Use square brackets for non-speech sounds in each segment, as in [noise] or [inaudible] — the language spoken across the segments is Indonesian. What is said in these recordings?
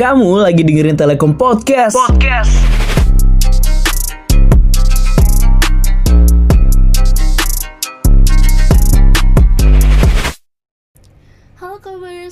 Kamu lagi dengerin Telekom Podcast. Podcast.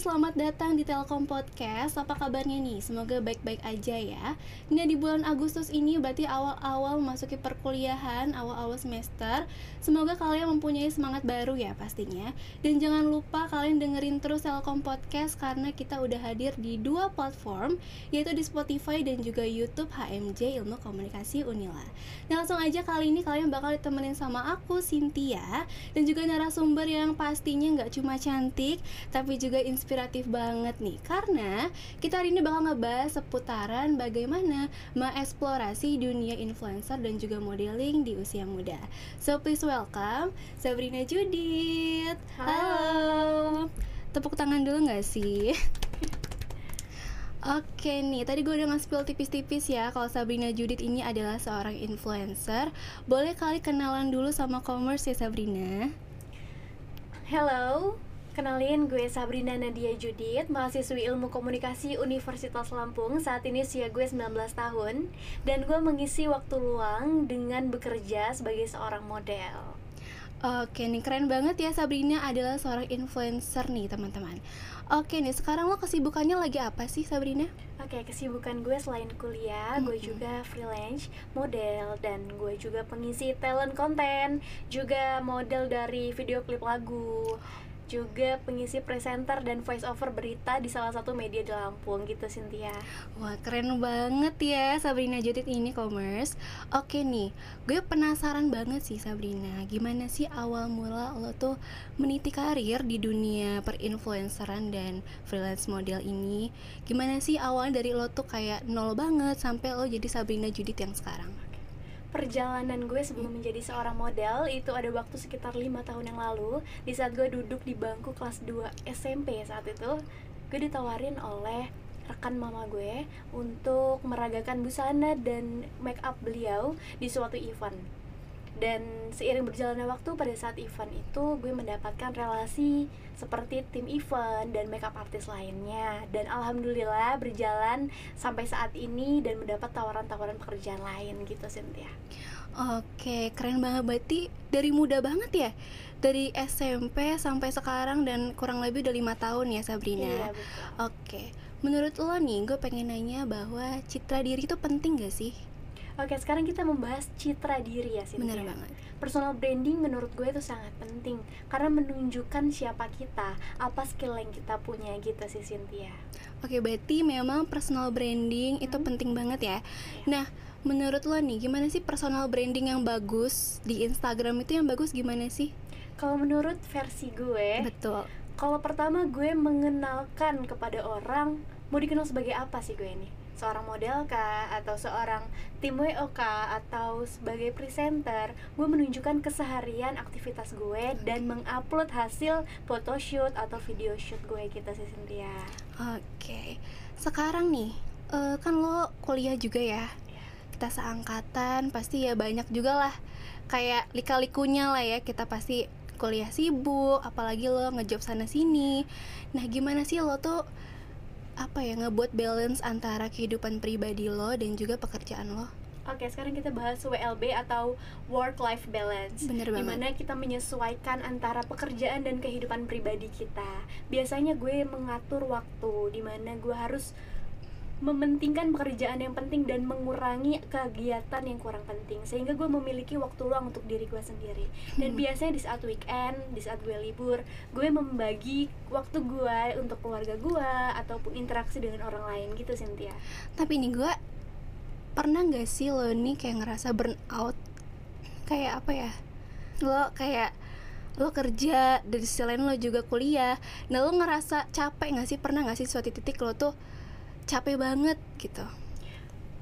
Selamat datang di Telkom Podcast. Apa kabarnya nih? Semoga baik-baik aja ya. Nah, di bulan Agustus ini berarti awal-awal memasuki perkuliahan, awal-awal semester. Semoga kalian mempunyai semangat baru ya pastinya. Dan jangan lupa kalian dengerin terus Telkom Podcast karena kita udah hadir di dua platform, yaitu di Spotify dan juga YouTube HMJ Ilmu Komunikasi Unila. Nah, langsung aja kali ini kalian bakal ditemenin sama aku, Cynthia, dan juga narasumber yang pastinya nggak cuma cantik, tapi juga inspiratif banget nih karena kita hari ini bakal ngebahas seputaran bagaimana mengeksplorasi dunia influencer dan juga modeling di usia muda. So please welcome Sabrina Judith. Halo. Tepuk tangan dulu nggak sih? [laughs] Oke nih, tadi gue udah nge-spill tipis-tipis ya Kalau Sabrina Judith ini adalah seorang influencer Boleh kali kenalan dulu sama commerce ya Sabrina? Hello, kenalin gue Sabrina Nadia Judith, mahasiswi Ilmu Komunikasi Universitas Lampung. Saat ini usia gue 19 tahun dan gue mengisi waktu luang dengan bekerja sebagai seorang model. Oke nih keren banget ya Sabrina adalah seorang influencer nih teman-teman Oke nih sekarang lo kesibukannya lagi apa sih Sabrina? Oke, kesibukan gue selain kuliah, gue juga freelance, model, dan gue juga pengisi talent konten, juga model dari video klip lagu, juga pengisi presenter dan voice over berita di salah satu media di Lampung gitu Cynthia. Wah keren banget ya Sabrina Judith ini commerce. Oke nih gue penasaran banget sih Sabrina. Gimana sih awal mula lo tuh meniti karir di dunia perinfluenceran dan freelance model ini? Gimana sih awal dari lo tuh kayak nol banget sampai lo jadi Sabrina Judith yang sekarang perjalanan gue sebelum menjadi seorang model itu ada waktu sekitar lima tahun yang lalu. Di saat gue duduk di bangku kelas 2 SMP saat itu gue ditawarin oleh rekan mama gue untuk meragakan busana dan make up beliau di suatu event dan seiring berjalannya waktu pada saat event itu gue mendapatkan relasi seperti tim event dan makeup artis lainnya. Dan alhamdulillah berjalan sampai saat ini dan mendapat tawaran-tawaran pekerjaan lain gitu Cynthia. Oke keren banget. Berarti dari muda banget ya? Dari SMP sampai sekarang dan kurang lebih udah lima tahun ya Sabrina? Iya, betul. Oke. Menurut lo nih gue pengen nanya bahwa citra diri itu penting gak sih? Oke sekarang kita membahas citra diri ya Cynthia Bener banget personal branding menurut gue itu sangat penting karena menunjukkan siapa kita, apa skill yang kita punya gitu sih Cynthia. Oke, berarti memang personal branding itu Hmm. penting banget ya. Nah, menurut lo nih, gimana sih personal branding yang bagus di Instagram itu yang bagus gimana sih? Kalau menurut versi gue, Betul. kalau pertama gue mengenalkan kepada orang mau dikenal sebagai apa sih gue ini? Seorang model kah atau seorang tim WO kah atau sebagai presenter? Gue menunjukkan keseharian aktivitas gue dan mengupload hasil photoshoot atau video shoot gue gitu sih Cynthia. Oke. Sekarang nih, eh, kan lo kuliah juga ya. Kita seangkatan, pasti ya banyak juga lah. Kayak lika-likunya lah ya, kita pasti kuliah sibuk, apalagi lo ngejob sana sini. Nah, gimana sih lo tuh apa ya ngebuat balance antara kehidupan pribadi lo dan juga pekerjaan lo? Oke, sekarang kita bahas WLB atau work life balance. Bener banget. Di mana kita menyesuaikan antara pekerjaan dan kehidupan pribadi kita. Biasanya gue mengatur waktu di mana gue harus mementingkan pekerjaan yang penting dan mengurangi kegiatan yang kurang penting sehingga gue memiliki waktu luang untuk diri gue sendiri dan Hmm. biasanya di saat weekend di saat gue libur gue membagi waktu gue untuk keluarga gue ataupun interaksi dengan orang lain gitu Cynthia Tapi nih gue pernah nggak sih lo nih kayak ngerasa burn out? Kayak apa ya? Lo kayak lo kerja dari sisi lain lo juga kuliah. Nah lo ngerasa capek nggak sih? Pernah nggak sih suatu titik lo tuh capek banget gitu?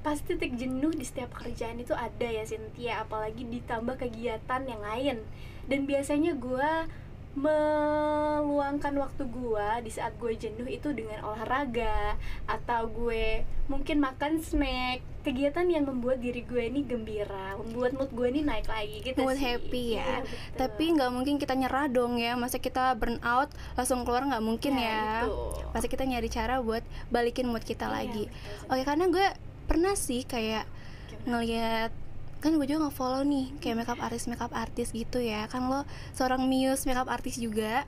pasti titik jenuh di setiap pekerjaan itu ada ya Cynthia apalagi ditambah kegiatan yang lain dan biasanya gue meluangkan waktu gua di saat gue jenuh itu dengan olahraga atau gue mungkin makan snack kegiatan yang membuat diri gue ini gembira membuat mood gue ini naik lagi gitu mood sih. happy ya betul. tapi nggak mungkin kita nyerah dong ya masa kita burn out langsung keluar nggak mungkin Nah, ya itu. pasti kita nyari cara buat balikin mood kita Iya, lagi betul. oke karena gue pernah sih kayak Gimana? ngelihat kan gue juga nge-follow nih kayak makeup artis makeup artis gitu ya. Kan lo seorang muse makeup artis juga.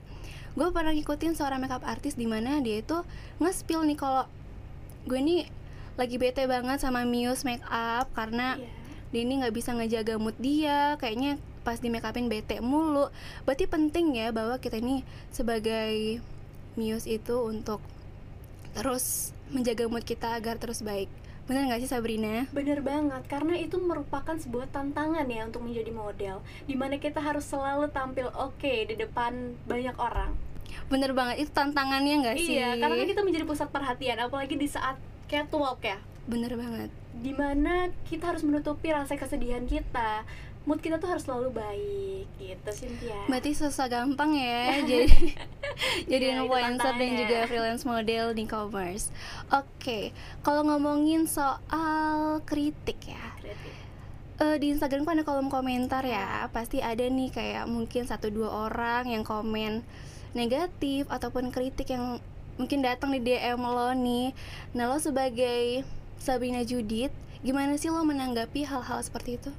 Gue pernah ngikutin seorang makeup artis di mana dia itu nge-spill nih kalau gue nih lagi bete banget sama muse makeup karena Iya. dia ini nggak bisa ngejaga mood dia. Kayaknya pas di make upin bete mulu. Berarti penting ya bahwa kita ini sebagai muse itu untuk terus menjaga mood kita agar terus baik bener nggak sih Sabrina? Bener banget, karena itu merupakan sebuah tantangan ya untuk menjadi model Di mana kita harus selalu tampil oke di depan banyak orang. Bener banget itu tantangannya nggak sih Iya, karena kan kita menjadi pusat perhatian Apalagi di saat catwalk ya bener banget. Di mana kita harus menutupi rasa kesedihan kita. Mood kita tuh harus selalu baik gitu Cynthia. Berarti susah gampang ya jadi [laughs] jadi Iya, itu influencer dan juga freelance model di e-commerce. Oke kalau ngomongin soal kritik ya. Kreatif. Eh, di Instagram kan ada kolom komentar ya. Pasti ada nih kayak mungkin satu dua orang yang komen negatif ataupun kritik yang mungkin datang di DM lo nih. Nah lo sebagai Sabrina Judith gimana sih lo menanggapi hal-hal seperti itu?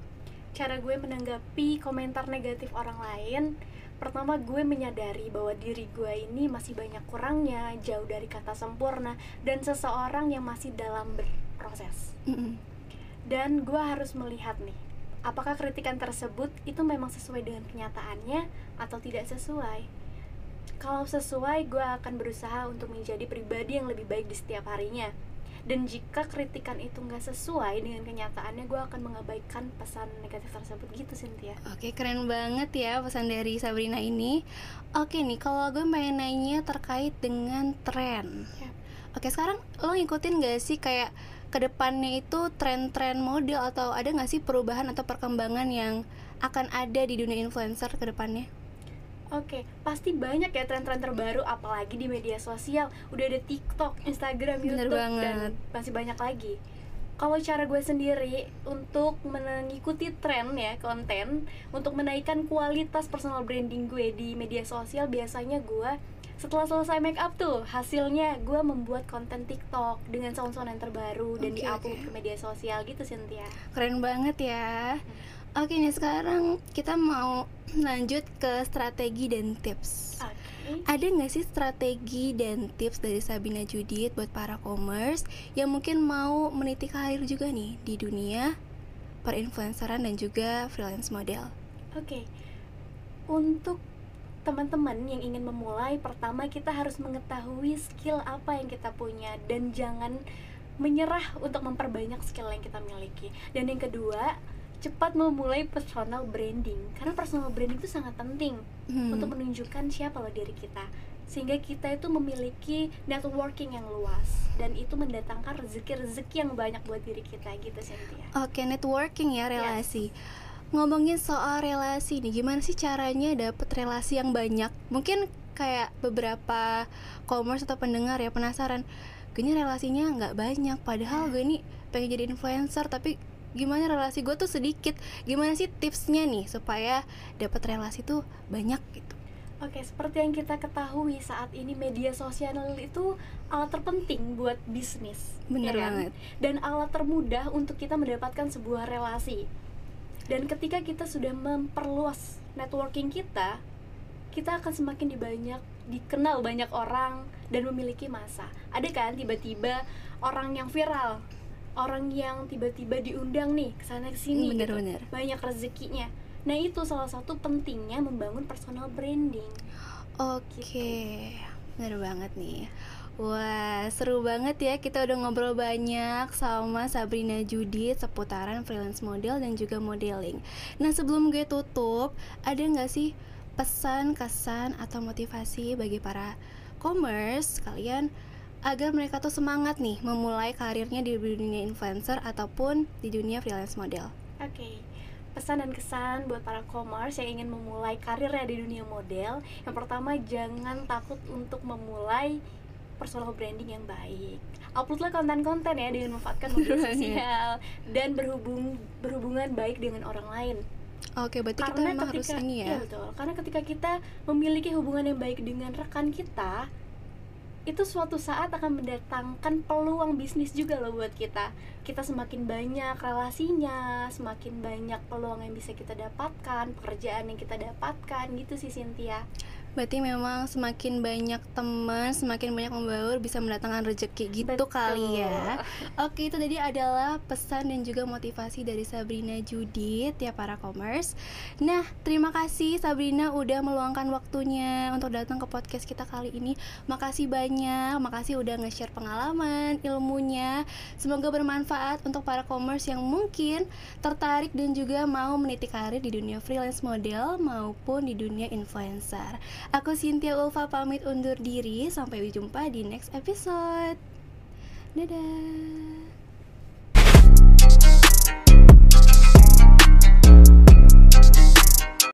Cara gue menanggapi komentar negatif orang lain pertama gue menyadari bahwa diri gue ini masih banyak kurangnya jauh dari kata sempurna dan seseorang yang masih dalam berproses. Mm-mm. dan gue harus melihat nih apakah kritikan tersebut itu memang sesuai dengan kenyataannya atau tidak sesuai? Kalau sesuai gue akan berusaha untuk menjadi pribadi yang lebih baik di setiap harinya dan jika kritikan itu nggak sesuai dengan kenyataannya gue akan mengabaikan pesan negatif tersebut gitu Cynthia Oke keren banget ya pesan dari Sabrina ini Oke nih kalau gue pengen nanya terkait dengan tren Yap. Oke sekarang lo ngikutin gak sih kayak ke depannya itu tren-tren model atau ada gak sih perubahan atau perkembangan yang akan ada di dunia influencer ke depannya? Oke, pasti banyak ya tren-tren terbaru apalagi di media sosial. Udah ada TikTok, Instagram, Bener YouTube banget. dan masih banyak lagi. Kalau cara gue sendiri untuk mengikuti tren ya konten untuk menaikkan kualitas personal branding gue di media sosial biasanya gue setelah selesai make up tuh hasilnya gue membuat konten TikTok dengan sound-sound yang terbaru dan Oke, diupload oke. ke media sosial gitu Cynthia. Keren banget ya Oke nih sekarang kita mau lanjut ke strategi dan tips Oke. Ada nggak sih strategi dan tips dari Sabina Judith buat para commerce yang mungkin mau meniti karir juga nih di dunia perinfluenceran dan juga freelance model? Oke, untuk teman-teman yang ingin memulai, pertama kita harus mengetahui skill apa yang kita punya dan jangan menyerah untuk memperbanyak skill yang kita miliki. Dan yang kedua, cepat memulai personal branding karena personal branding itu sangat penting Hmm. untuk menunjukkan siapa loh diri kita sehingga kita itu memiliki networking yang luas dan itu mendatangkan rezeki-rezeki yang banyak buat diri kita gitu Cynthia. Oke, networking ya relasi. Ngomongin soal relasi nih, gimana sih caranya dapet relasi yang banyak? Mungkin kayak beberapa commerce atau pendengar ya penasaran, gue ini relasinya nggak banyak, padahal gue ini pengen jadi influencer tapi gimana relasi gue tuh sedikit gimana sih tipsnya nih supaya dapet relasi tuh banyak gitu Oke, seperti yang kita ketahui saat ini media sosial itu alat terpenting buat bisnis. bener ya kan? banget Dan alat termudah untuk kita mendapatkan sebuah relasi. Dan ketika kita sudah memperluas networking kita, kita akan semakin dibanyak dikenal banyak orang dan memiliki masa. Ada kan tiba-tiba orang yang viral, orang yang tiba-tiba diundang nih ke sana ke sini gitu. bener-bener Banyak rezekinya. Nah, itu salah satu pentingnya membangun personal branding. Oke, bener banget nih. Wah, seru banget ya kita udah ngobrol banyak sama Sabrina Judith seputaran freelance model dan juga modeling. Nah, sebelum gue tutup, ada nggak sih pesan, kesan, atau motivasi bagi para commerce kalian agar mereka tuh semangat nih memulai karirnya di dunia influencer ataupun di dunia freelance model? Oke, pesan dan kesan buat para commerce yang ingin memulai karirnya di dunia model yang pertama jangan takut untuk memulai personal branding yang baik. Uploadlah konten-konten ya dengan memanfaatkan media sosial dan berhubung berhubungan baik dengan orang lain. Oke, berarti kita karena memang ketika harus ini iya ya. betul. Karena ketika kita memiliki hubungan yang baik dengan rekan kita itu suatu saat akan mendatangkan peluang bisnis juga loh buat kita. Kita semakin banyak relasinya semakin banyak peluang yang bisa kita dapatkan pekerjaan yang kita dapatkan gitu sih Cynthia Berarti memang semakin banyak teman, semakin banyak membaur bisa mendatangkan rezeki gitu Betul. kali ya. [laughs] Oke, itu tadi adalah pesan dan juga motivasi dari Sabrina Judit ya para commerce. Nah, terima kasih Sabrina udah meluangkan waktunya untuk datang ke podcast kita kali ini. Makasih banyak, makasih udah nge-share pengalaman, ilmunya. Semoga bermanfaat untuk para commerce yang mungkin tertarik dan juga mau meniti karir di dunia freelance model maupun di dunia influencer. Aku Cynthia Ulfa pamit undur diri. Sampai jumpa di next episode. Dadah.